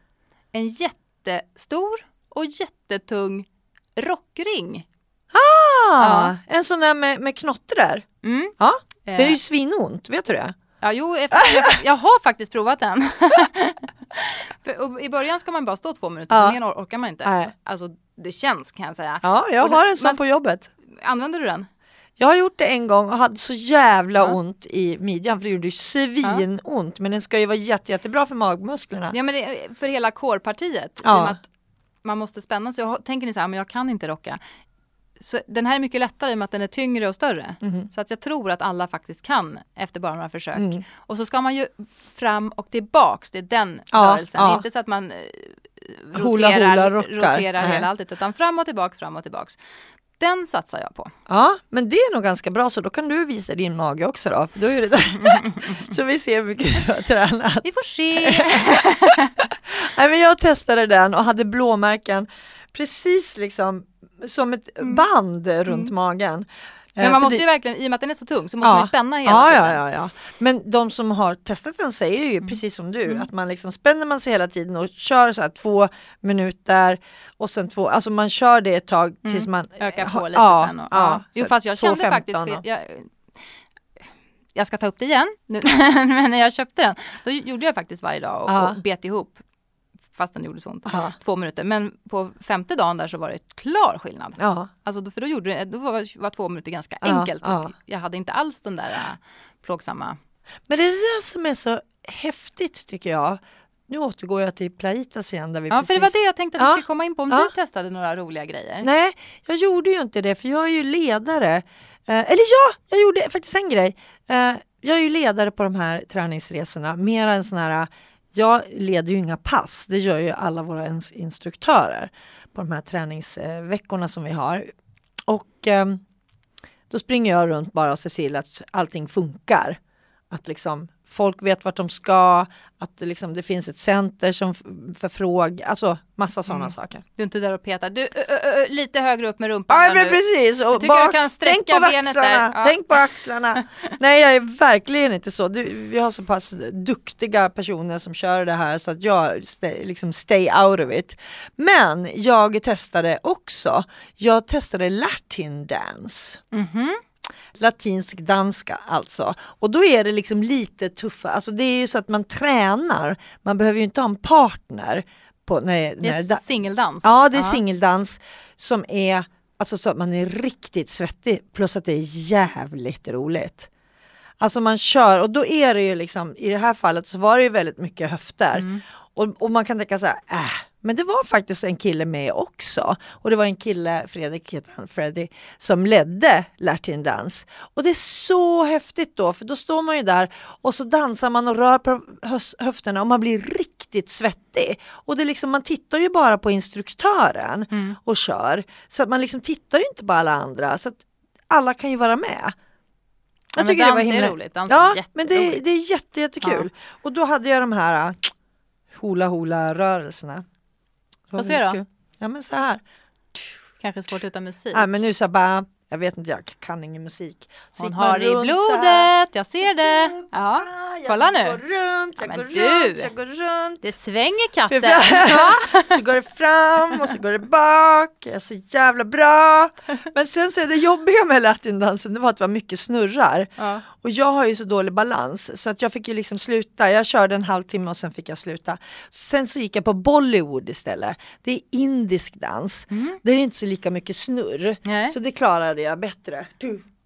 en jättestor och jättetung rockring. Ah, En sån där med, med knottrar. Mm. Ja, det är Eh, ju svinont, vet du det? Ja, jo, efter, jag, jag har faktiskt provat den. För, I början ska man bara stå två minuter, Ja. mer or- orkar man inte. Nej. Alltså, det känns kan jag säga. Ja, jag Och det- har en sån man- på jobbet. Använder du den? Jag har gjort det en gång och hade så jävla Ja. ont i midjan för det gjorde ju svinont men den ska ju vara jätte, jättebra för magmusklerna. Ja, men det, för hela kårpartiet. Ja. Att man måste spänna sig. Och tänker ni så här, men jag kan inte rocka. Så den här är mycket lättare i och med att den är tyngre och större. Mhm. Så att jag tror att alla faktiskt kan efter bara några försök. Mm. Och så ska man ju fram och tillbaks, det är den Ja, rörelsen. ja. Inte så att man eh, Hula, roterar, hula, roterar Nej. hela alltet, utan fram och tillbaks, fram och tillbaks. Den satsar jag på. Ja, men det är nog ganska bra så då kan du visa din mage också då, för då är det där. så vi ser hur mycket du har tränat. Vi får se. Nej, men jag testade den och hade blåmärken precis liksom som ett band runt magen. Eh, Men man för måste det- ju verkligen, i och med att den är så tung, så måste Ja. man ju spänna hela Ja, tiden. ja, ja, ja. Men de som har testat den säger ju precis som du att man liksom spänner man sig hela tiden och kör så här två minuter och sen två, alltså man kör det ett tag tills man Öka på ha- lite ja, sen. Och, ja, ja. Jo, fast jag kände 2.15 faktiskt, och- jag, jag ska ta upp det igen, nu, men när jag köpte den, då gjorde jag faktiskt varje dag och, Ja. och bet ihop, fast den gjorde så ont, Ja. två minuter. Men på femte dagen där så var det klar skillnad. Ja, Alltså, då- för då, gjorde då var, var två minuter ganska Ja, enkelt. Ja. Jag hade inte alls den där äh, plågsamma... men det är det där som är så häftigt tycker jag. Nu återgår jag till Plaitas igen där vi Ja, precis för det var det jag tänkte att vi Ja. skulle komma in på, om du testade några roliga grejer. Nej, jag gjorde ju inte det för jag är ju ledare. Eh, eller ja, jag gjorde faktiskt en grej. Eh, jag är ju ledare på de här träningsresorna. Mer en sån här, jag leder ju inga pass, det gör ju alla våra instruktörer på de här träningsveckorna som vi har. Och eh, då springer jag runt bara och ser till att allting funkar. Att liksom folk vet vart de ska, att det, liksom, det finns ett center som förfrågar, alltså massa sådana Mm. saker. Du är inte där och petar. Du, ö, ö, ö, lite högre upp med rumpan. Ja men nu. precis, och sträcka tänk på axlarna. Ja. tänk på axlarna. Nej jag är verkligen inte så, du, vi har så pass duktiga personer som kör det här så att jag stay, liksom stay out of it. Men jag testade också, jag testade latin dance. Mhm. Latinsk danska alltså. Och då är det liksom lite tuffare, alltså det är ju så att man tränar, man behöver ju inte ha en partner. På, när, Det är singeldans. Ja, det är singeldans som är alltså så att man är riktigt svettig plus att det är jävligt roligt. Alltså man kör och då är det ju liksom i det här fallet så var det ju väldigt mycket höfter Mm. och, och man kan tänka så här, äh, men det var faktiskt en kille med också och det var en kille, Fredrik heter han, Freddy, som ledde Latin dans. Och det är så häftigt då för då står man ju där och så dansar man och rör på höfterna och man blir riktigt svettig. Och det är liksom, man tittar ju bara på instruktören Mm. och kör så att man liksom tittar ju inte på alla andra så att alla kan ju vara med. Ja, men dans är roligt. Dans Ja, är men det, det är jätte, jättekul. Och då hade jag de här äh, Vad säger du? Ja men så här. Kanske svårt utan musik. Ja, men nu så bara, jag vet inte, jag kan ingen musik. Så Hon har i så här. blodet, jag ser det. Ja, jag kolla nu. går runt, jag Ja, går du. runt, jag går runt. det svänger katten. så går det fram och så går det bak, jag är så jävla bra. Men sen så är det jobbiga med latindansen, det var att det var mycket snurrar. Ja. Och jag har ju så dålig balans så att jag fick ju liksom sluta. Jag körde en halvtimme och sen fick jag sluta. Sen så gick jag på Bollywood istället. Det är indisk dans. Det är inte så lika mycket snurr. Mm. Nej. Så det klarade jag bättre.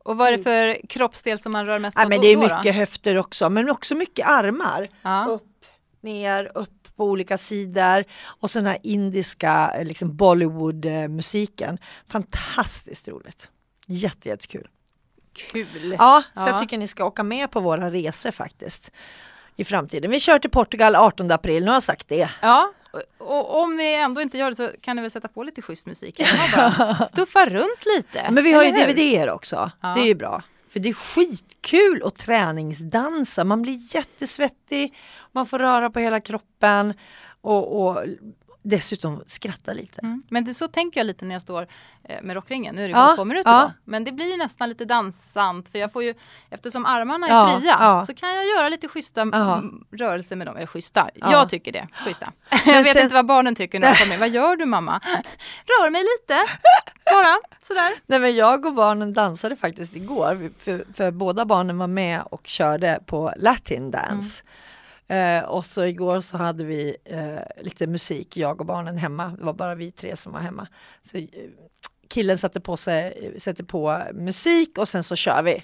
Och vad är det för kroppsdel som man rör mest Ja, men det är då? mycket höfter också men också mycket armar. Ja. Upp, ner, upp på olika sidor. Och sen den här indiska eh, liksom Bollywood-musiken. Fantastiskt roligt. Jätte, jättekul. Kul. Ja, så Ja. jag tycker ni ska åka med på våra resor faktiskt. I framtiden. Vi kör till Portugal 18 april, nu har jag sagt det. Ja, och, om ni ändå inte gör det så kan ni väl sätta på lite schysst musik. hemma bara. Stuffa runt lite. Men vi har ju? DVD-er också. Ja. Det är ju bra. För det är skitkul att träningsdansa. Man blir jättesvettig, man får röra på hela kroppen och, och dessutom skratta lite. Mm. Men det, så tänker jag lite när jag står eh, med rockringen. Nu är det Ja, bara två minuter ja. Men det blir ju nästan lite dansant för jag får ju eftersom armarna är Ja, fria ja. så kan jag göra lite schyssta Ja. mm, rörelser med dem. Eller schyssta, Ja. jag tycker det. Schyssta. jag vet sen- inte vad barnen tycker när de kommer. Vad gör du mamma? Rör mig lite. Bara sådär. Nej men jag och barnen dansade faktiskt igår för, för båda barnen var med och körde på latin dance. Eh, och så igår så hade vi eh, lite musik, jag och barnen hemma. Det var bara vi tre som var hemma. Så, eh, killen satte på, sig, sätter på musik och sen så kör vi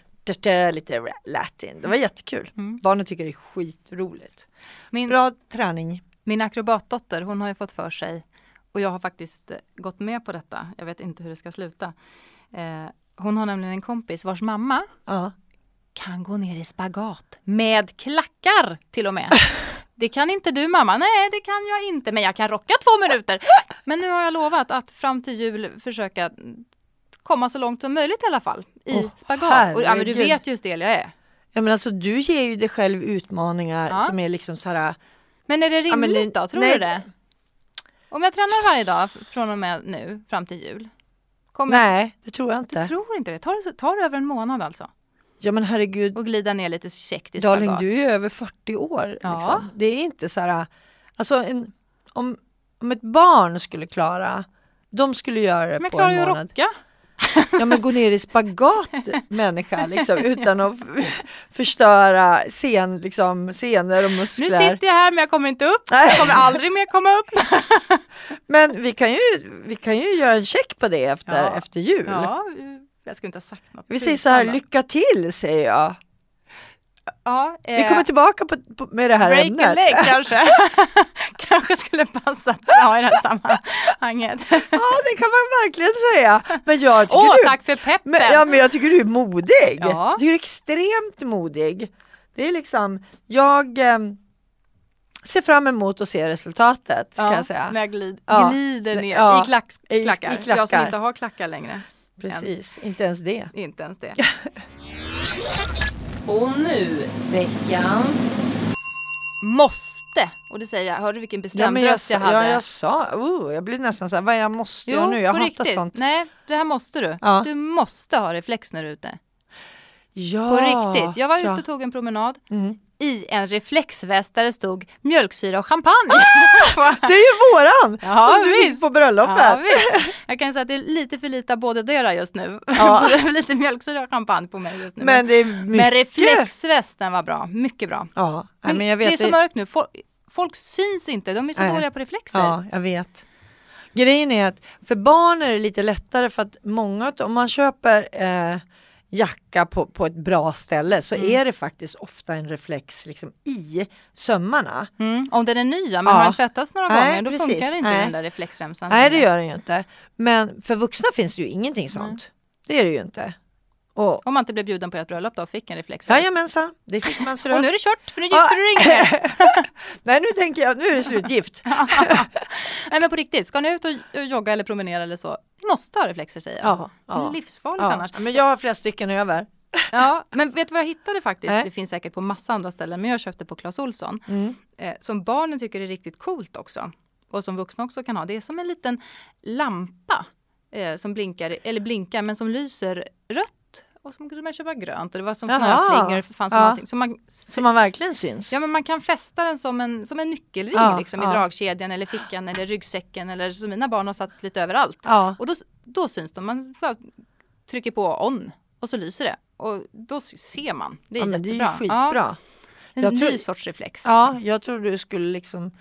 lite latin. Det var jättekul. Mm. Barnen tycker det är skitroligt. Min, Bra träning. min akrobatdotter hon har ju fått för sig och jag har faktiskt eh, gått med på detta. Jag vet inte hur det ska sluta. Eh, hon har nämligen en kompis vars mamma Ja. Kan gå ner i spagat med klackar till och med. Det kan inte du mamma. Nej, det kan jag inte, men jag kan rocka två minuter. Men nu har jag lovat att fram till jul försöka komma så långt som möjligt i alla fall i Åh, spagat. Och, ja, men du vet ju hur stel jag är. ja men alltså du ger ju dig själv utmaningar Ja. som är liksom så här Men är det Ja, rimligt det- då? Tror nej, du det? Om jag tränar varje dag från och med nu fram till jul. Kommer Nej, det tror jag Du inte. tror inte det? Tar tar över en månad alltså? Ja men herregud, Och glida ner lite käckt i darling spagat? du är ju över 40 år. Ja. Liksom. Det är inte så här, alltså en, om, om ett barn skulle klara, de skulle göra det Men på klarar en ju att månad. rocka. Ja men gå ner i spagat människa liksom, utan att förstöra scen, liksom, scener och Nu muskler. sitter jag här men jag kommer inte upp. Jag kommer aldrig mer komma upp. Men vi kan, ju, vi kan ju göra en check på det efter, Ja. efter jul. Ja, jag skulle inte ha sagt något. Vi säger så här, lycka till säger jag. Ja, Vi kommer tillbaka på, på, med det här break a ämnet. leg kanske. kanske skulle passa bra i det här sammanhanget. Ja det kan man verkligen säga. Men jag tycker Åh, du, tack för peppen! men, ja, men jag tycker du är modig. Ja. Du är extremt modig. Det är liksom, jag ehm, ser fram emot att se resultatet kan jag säga. När jag glid, Ja. glider ner Ja. i, klack, I- i klackar. Jag som klackar. inte har klackar längre. Precis, inte ens det. Inte ens det. Och nu veckans... Måste! Och det säger jag, hörde du vilken bestämd men jag, röst jag sa- hade? ja, jag sa, oh, jag blir nästan så här, vad jag måste göra jo, nu? Jag hatar riktigt. sånt. Nej, det här måste du. Ja. Du måste ha reflex när du är ute. Ja, På riktigt. Jag var ute ja. och tog en promenad Mm. I en reflexväst där det stod mjölksyra och champagne. Det är ju våran! Ja, som du fick på bröllopet. Ja. Jag kan säga att det är lite för lite av både just nu. Ja. Lite mjölksyra och champagne på mig just nu. Men det är men mycket. reflexvästen var bra, mycket bra. Ja, men jag vet. det är så mörkt nu, folk, folk syns inte, de är så Nej. dåliga på reflexer. Ja, jag vet. Grejen är att för barn är det lite lättare för att många, om man köper eh, jacka på, på ett bra ställe så Mm. är det faktiskt ofta en reflex liksom, i sömmarna. Mm. Om den är ny, men Ja. har den tvättats några Nej, gånger då precis. funkar inte Nej. den där reflexremsan. Nej det gör den ju inte. Men för vuxna finns det ju ingenting sånt. Det är det ju inte. Och, Om man inte blev bjuden på ett bröllop då fick en reflexväst. jajamensan, det fick man så Och nu är det kört, för nu gifter du dig mer. Nej nu tänker jag, nu är det slutgift. Nej men på riktigt, ska ni ut och jogga eller promenera eller så, ni måste ha reflexer säger jag. Ja, Det är ja. livsfarligt Ja, annars. men jag har flera stycken över. Ja, men vet du vad jag hittade faktiskt? Nej. Det finns säkert på massa andra ställen, men jag köpte på Clas Ohlson. Mm. Eh, som barnen tycker är riktigt coolt också. Och som vuxna också kan ha. Det är som en liten lampa eh, som blinkar, eller blinkar, men som lyser rött. Och som kunde man köpa grönt och det var som snöflingor. för Fanns som Ja. allting. Så man, Så man verkligen syns. Ja men man kan fästa den som en, som en nyckelring Ja, liksom, i dragkedjan eller fickan eller ryggsäcken eller som mina barn har satt lite överallt. Ja. Och då, då syns de, man bara trycker på on och så lyser det. Och då ser man. Det är ja, men det är ju jättebra. skitbra. En Jag ny tror- sorts reflex. Ja, jag tror du skulle liksom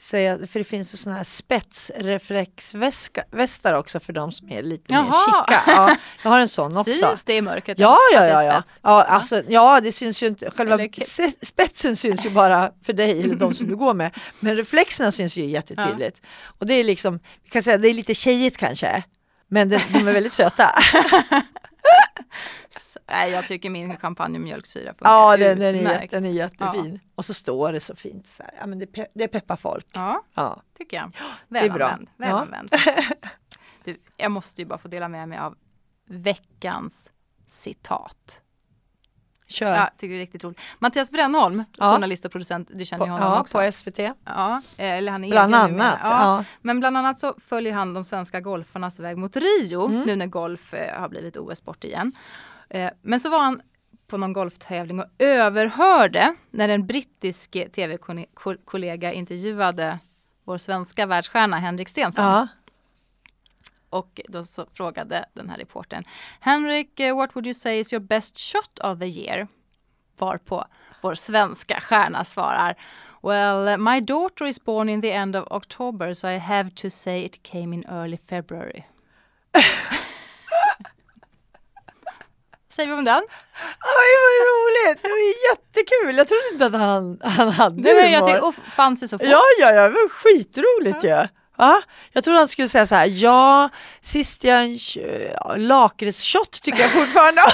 säga, för det finns ju sådana här spetsreflexvästar också för de som är lite mer Jaha. chica. Ja, jag har en sån också. Syns det i mörkret? Ja, ja, ja, ja. Ja, alltså, ja, det syns ju inte. Själva spetsen syns ju bara för dig eller de som du går med. Men reflexerna syns ju jättetydligt. Och det är liksom, vi kan säga det är lite tjejigt kanske. Men det, de är väldigt söta. Så- Nej, jag tycker min champagne och mjölksyra funkar Ja, den, den, är, jätte- den är jättefin. Och så står det så fint. Så här. Ja, men det, pe- det peppar folk. Ja, Ja. tycker jag. det är bra. Välanvänd. Ja. välanvänd. Du, jag måste ju bara få dela med mig av veckans citat. Kör. Ja, tycker det är riktigt roligt. Mattias Brännholm, Ja. journalist och producent, du känner ju honom ja, också. på SVT. Ja, eh, eller han är Bland egen annat. Ja. Ja. Men bland annat så följer han de svenska golfarnas väg mot Rio Mm. nu när golf eh, har blivit OS-sport igen. Eh, men så var han på någon golftävling och överhörde när en brittisk eh, tv-kollega intervjuade vår svenska världsstjärna Henrik Stenson. Ja. Och då frågade den här reportern Henrik, eh, what would you say is your best shot of the year? Varpå vår svenska stjärna svarar Well, my daughter is born in the end of October so I have to say it came in early February. säger vi om den? Oj vad roligt, det var jättekul. Jag trodde inte att han, han hade Det var jag humor. till, och fann sig så fort. Ja, ja, ja, det var skitroligt ju. Ja. Jag trodde han skulle säga så här, ja, sist jag en ja, lakritsshot tycker jag fortfarande.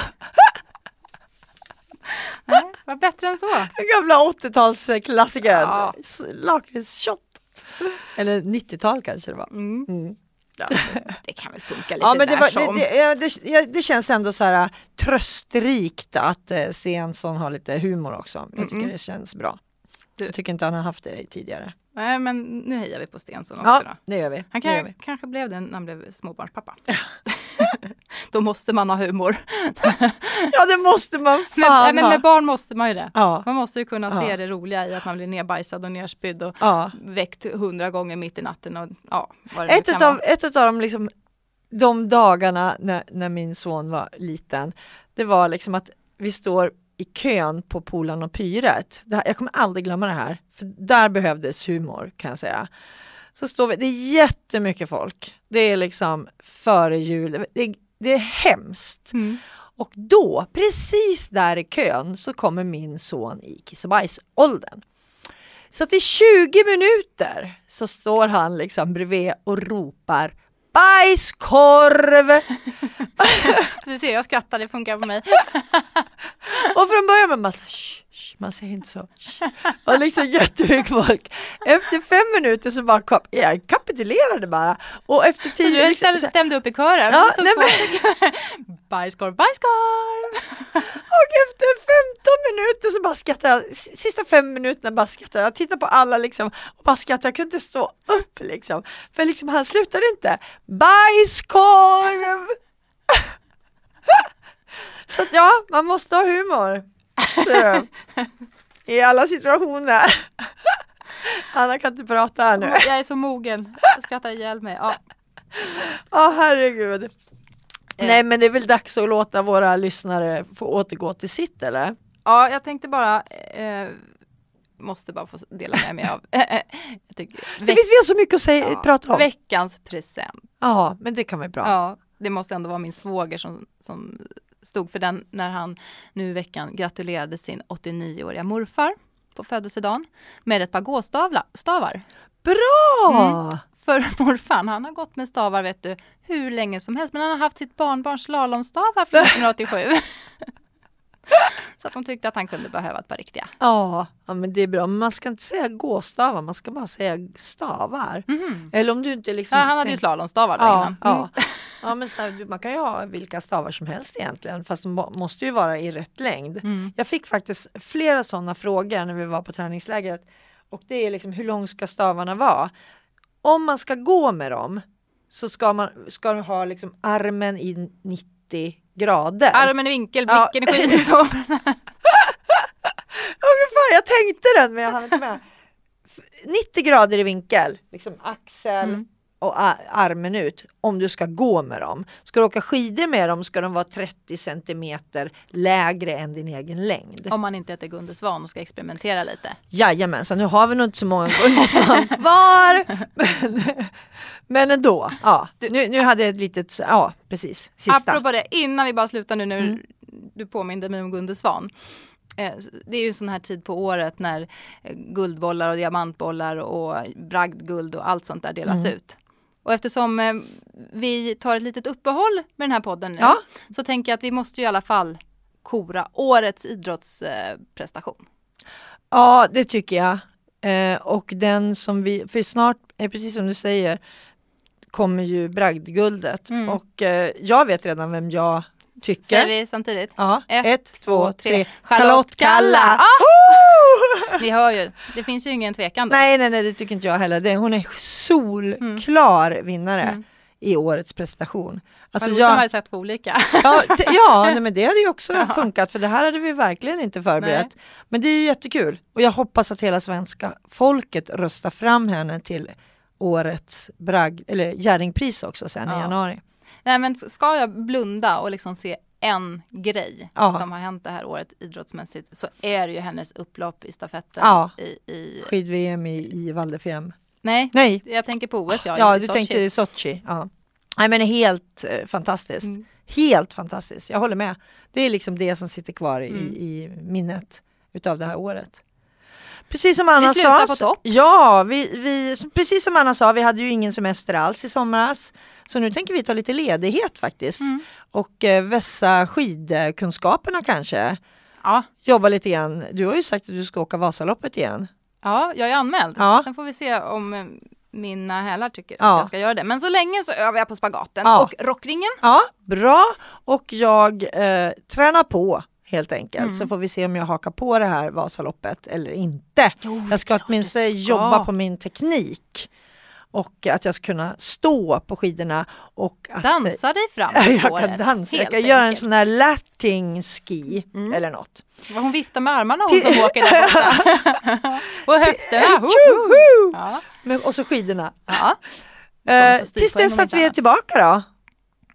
Nej, var bättre än så. Den gamla 80-talsklassikern. Ja. Lakritsshot. Eller 90-tal kanske det var. Mm. Mm. Ja, det kan väl funka lite Ja, men det, där var, som. det, det, ja, det, ja, det känns ändå så här tröstrikt att eh, se en sån ha lite humor också. Jag tycker Mm-mm. det känns bra. Du- Jag tycker inte han har haft det tidigare. Nej, men nu hejar vi på Stensson också Ja, då. det gör vi. Han det gör kan, vi. kanske blev det när han blev småbarnspappa. Då måste man ha humor. Ja, det måste man Men, fan men ha. med barn måste man ju det. Ja, Man måste ju kunna se Ja. det roliga i att man blir nerbajsad och nerspydd och ja. väckt hundra gånger mitt i natten och ja, Ett kan utav, ett utav de, liksom, de dagarna när, när min son var liten, det var liksom att vi står i kön på Polan och Pyret. Det här, jag kommer aldrig glömma det här, för där behövdes humor kan jag säga. Så står vi, det är jättemycket folk. Det är liksom före jul, det, det är hemskt. Mm. Och då, precis där i kön, så kommer min son i kiss och bajsåldern. Så att i 20 minuter så står han liksom bredvid och ropar bajskorv! Du ser, jag skrattar, det funkar på mig. Och från början så "Shh, shh", man säger inte så. Och liksom jättemycket folk. Efter fem minuter så bara kom, jag kapitulerade bara. Och efter Så tio... du liksom, stämde, stämde upp i kören? Ja, nej, stycken. Bajskorv, bajskorv! Och efter 15 minuter så bara skrattade jag, sista fem minuterna bara skrattade jag, jag tittade på alla liksom och bara skrattade, jag kunde inte stå upp liksom. För liksom han slutade inte. Bajskorv! så att ja, man måste ha humor. Så, I alla situationer. Anna kan inte prata här nu. Jag är så mogen. Jag skrattar ihjäl mig. Ja. Ja herregud. Eh. Nej men det är väl dags att låta våra lyssnare få återgå till sitt eller? Ja, jag tänkte bara eh, måste bara få dela med mig av jag tycker, Det finns vi har så mycket att säga, ja, prata om. veckans present. Ja, men det kan vara bra. Ja, det måste ändå vara min svåger som, som stod för den när han nu i veckan gratulerade sin 89-åriga morfar på födelsedagen med ett par gåstavar. Bra! För morfar, han har gått med stavar vet du hur länge som helst men han har haft sitt barnbarns slalomstavar från 1987. Så att de tyckte att han kunde behöva ett par riktiga. Ja, ja, men det är bra. Men man ska inte säga gåstavar, man ska bara säga stavar. Mhm. Eller om du inte liksom... Ja, han hade ju slalomstavar då Ja, innan. ja. Mm. ja men här, man kan ju ha vilka stavar som helst egentligen, fast de må- måste ju vara i rätt längd. Mm. Jag fick faktiskt flera sådana frågor när vi var på träningslägret. Och det är liksom hur lång ska stavarna vara? Om man ska gå med dem så ska man ska ha liksom armen i 90 grader. Armen i vinkel, Ja. blicken i skiten. Så. Ungefär, jag tänkte den men jag hann inte med. F- 90 grader i vinkel, liksom axel Mm. Och armen ut om du ska gå med dem. Ska du åka skidor med dem ska de vara 30 centimeter lägre än din egen längd. Om man inte heter Gunde Svan och ska experimentera lite. Jajamensan, nu har vi nog inte så många Gunnarsson kvar. Men, men ändå, ja. Nu, nu hade jag ett litet, ja precis, sista. Apropå det, innan vi bara slutar nu när Mm. du påminde mig om Gunde Svan. Eh, Det är ju en sån här tid på året när eh, guldbollar och diamantbollar och bragdguld och allt sånt där delas Mm. ut. Och eftersom eh, vi tar ett litet uppehåll med den här podden nu Ja. så tänker jag att vi måste i alla fall kora årets idrottsprestation. Ja, det tycker jag. Eh, och den som vi, för snart, eh, precis som du säger, kommer ju bragdguldet. Mm. Och eh, jag vet redan vem jag Säger tycker... vi samtidigt? Ja, Ett, ett, två, tre. Charlotte Kalla! Ah! Ni hör ju, det finns ju ingen tvekan där. Nej, nej, nej, det tycker inte jag heller. Det, hon är solklar vinnare Mm. i årets prestation. Alltså jag, hade sagt två olika. ja, ja nej, men det hade ju också funkat för det här hade vi verkligen inte förberett. Men det är ju jättekul och jag hoppas att hela svenska folket röstar fram henne till årets bragd, eller Jerringpris också sen Ja. i januari. Nej men ska jag blunda och liksom se en grej Ja. som har hänt det här året idrottsmässigt så är det ju hennes upplopp i stafetten. Ja. I, i, Skid-VM i, i Val d'Fiem. nej, Nej, jag tänker på OS ja, ja du Sochi. tänkte i Sochi. Ja. Nej men helt eh, fantastiskt. Mm. Helt fantastiskt, jag håller med. Det är liksom det som sitter kvar i, Mm. i minnet utav det här året. Precis som Anna Vi slutar sa. på topp. Ja, vi, vi, precis som Anna sa, vi hade ju ingen semester alls i somras. Så nu tänker vi ta lite ledighet faktiskt. Mm. Och eh, vässa skidkunskaperna kanske. Ja. Jobba lite grann. Du har ju sagt att du ska åka Vasaloppet igen. ja, jag är anmäld. Ja. Sen får vi se om eh, mina hälar tycker Ja. att jag ska göra det. Men så länge så övar jag på spagaten Ja. och rockringen. Ja, bra. Och jag eh, tränar på helt enkelt. Mm. Så får vi se om jag hakar på det här Vasaloppet eller inte. Jo, Jag ska åtminstone ska. jobba på min teknik. Och att jag ska kunna stå på skidorna och att Dansa dig fram jag kan dansa. Jag kan göra en sån här latin ski Mm. eller något. Hon viftar med armarna hon som åker där borta. och höfterna. Ja. Men, och så skidorna. Ja. Eh, tills dess att vi är tillbaka då.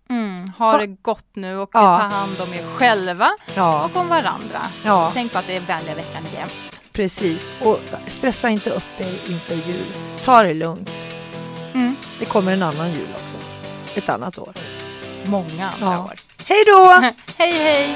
Mm, ha det gott nu och Ja. ta hand om er själva Ja, och om varandra. ja Tänk på att det är vänliga veckan jämt. precis. Och stressa inte upp er inför jul. Ta det lugnt. Mm. Det kommer en annan jul också. Ett annat år. Många andra år. Hej då! hej hej!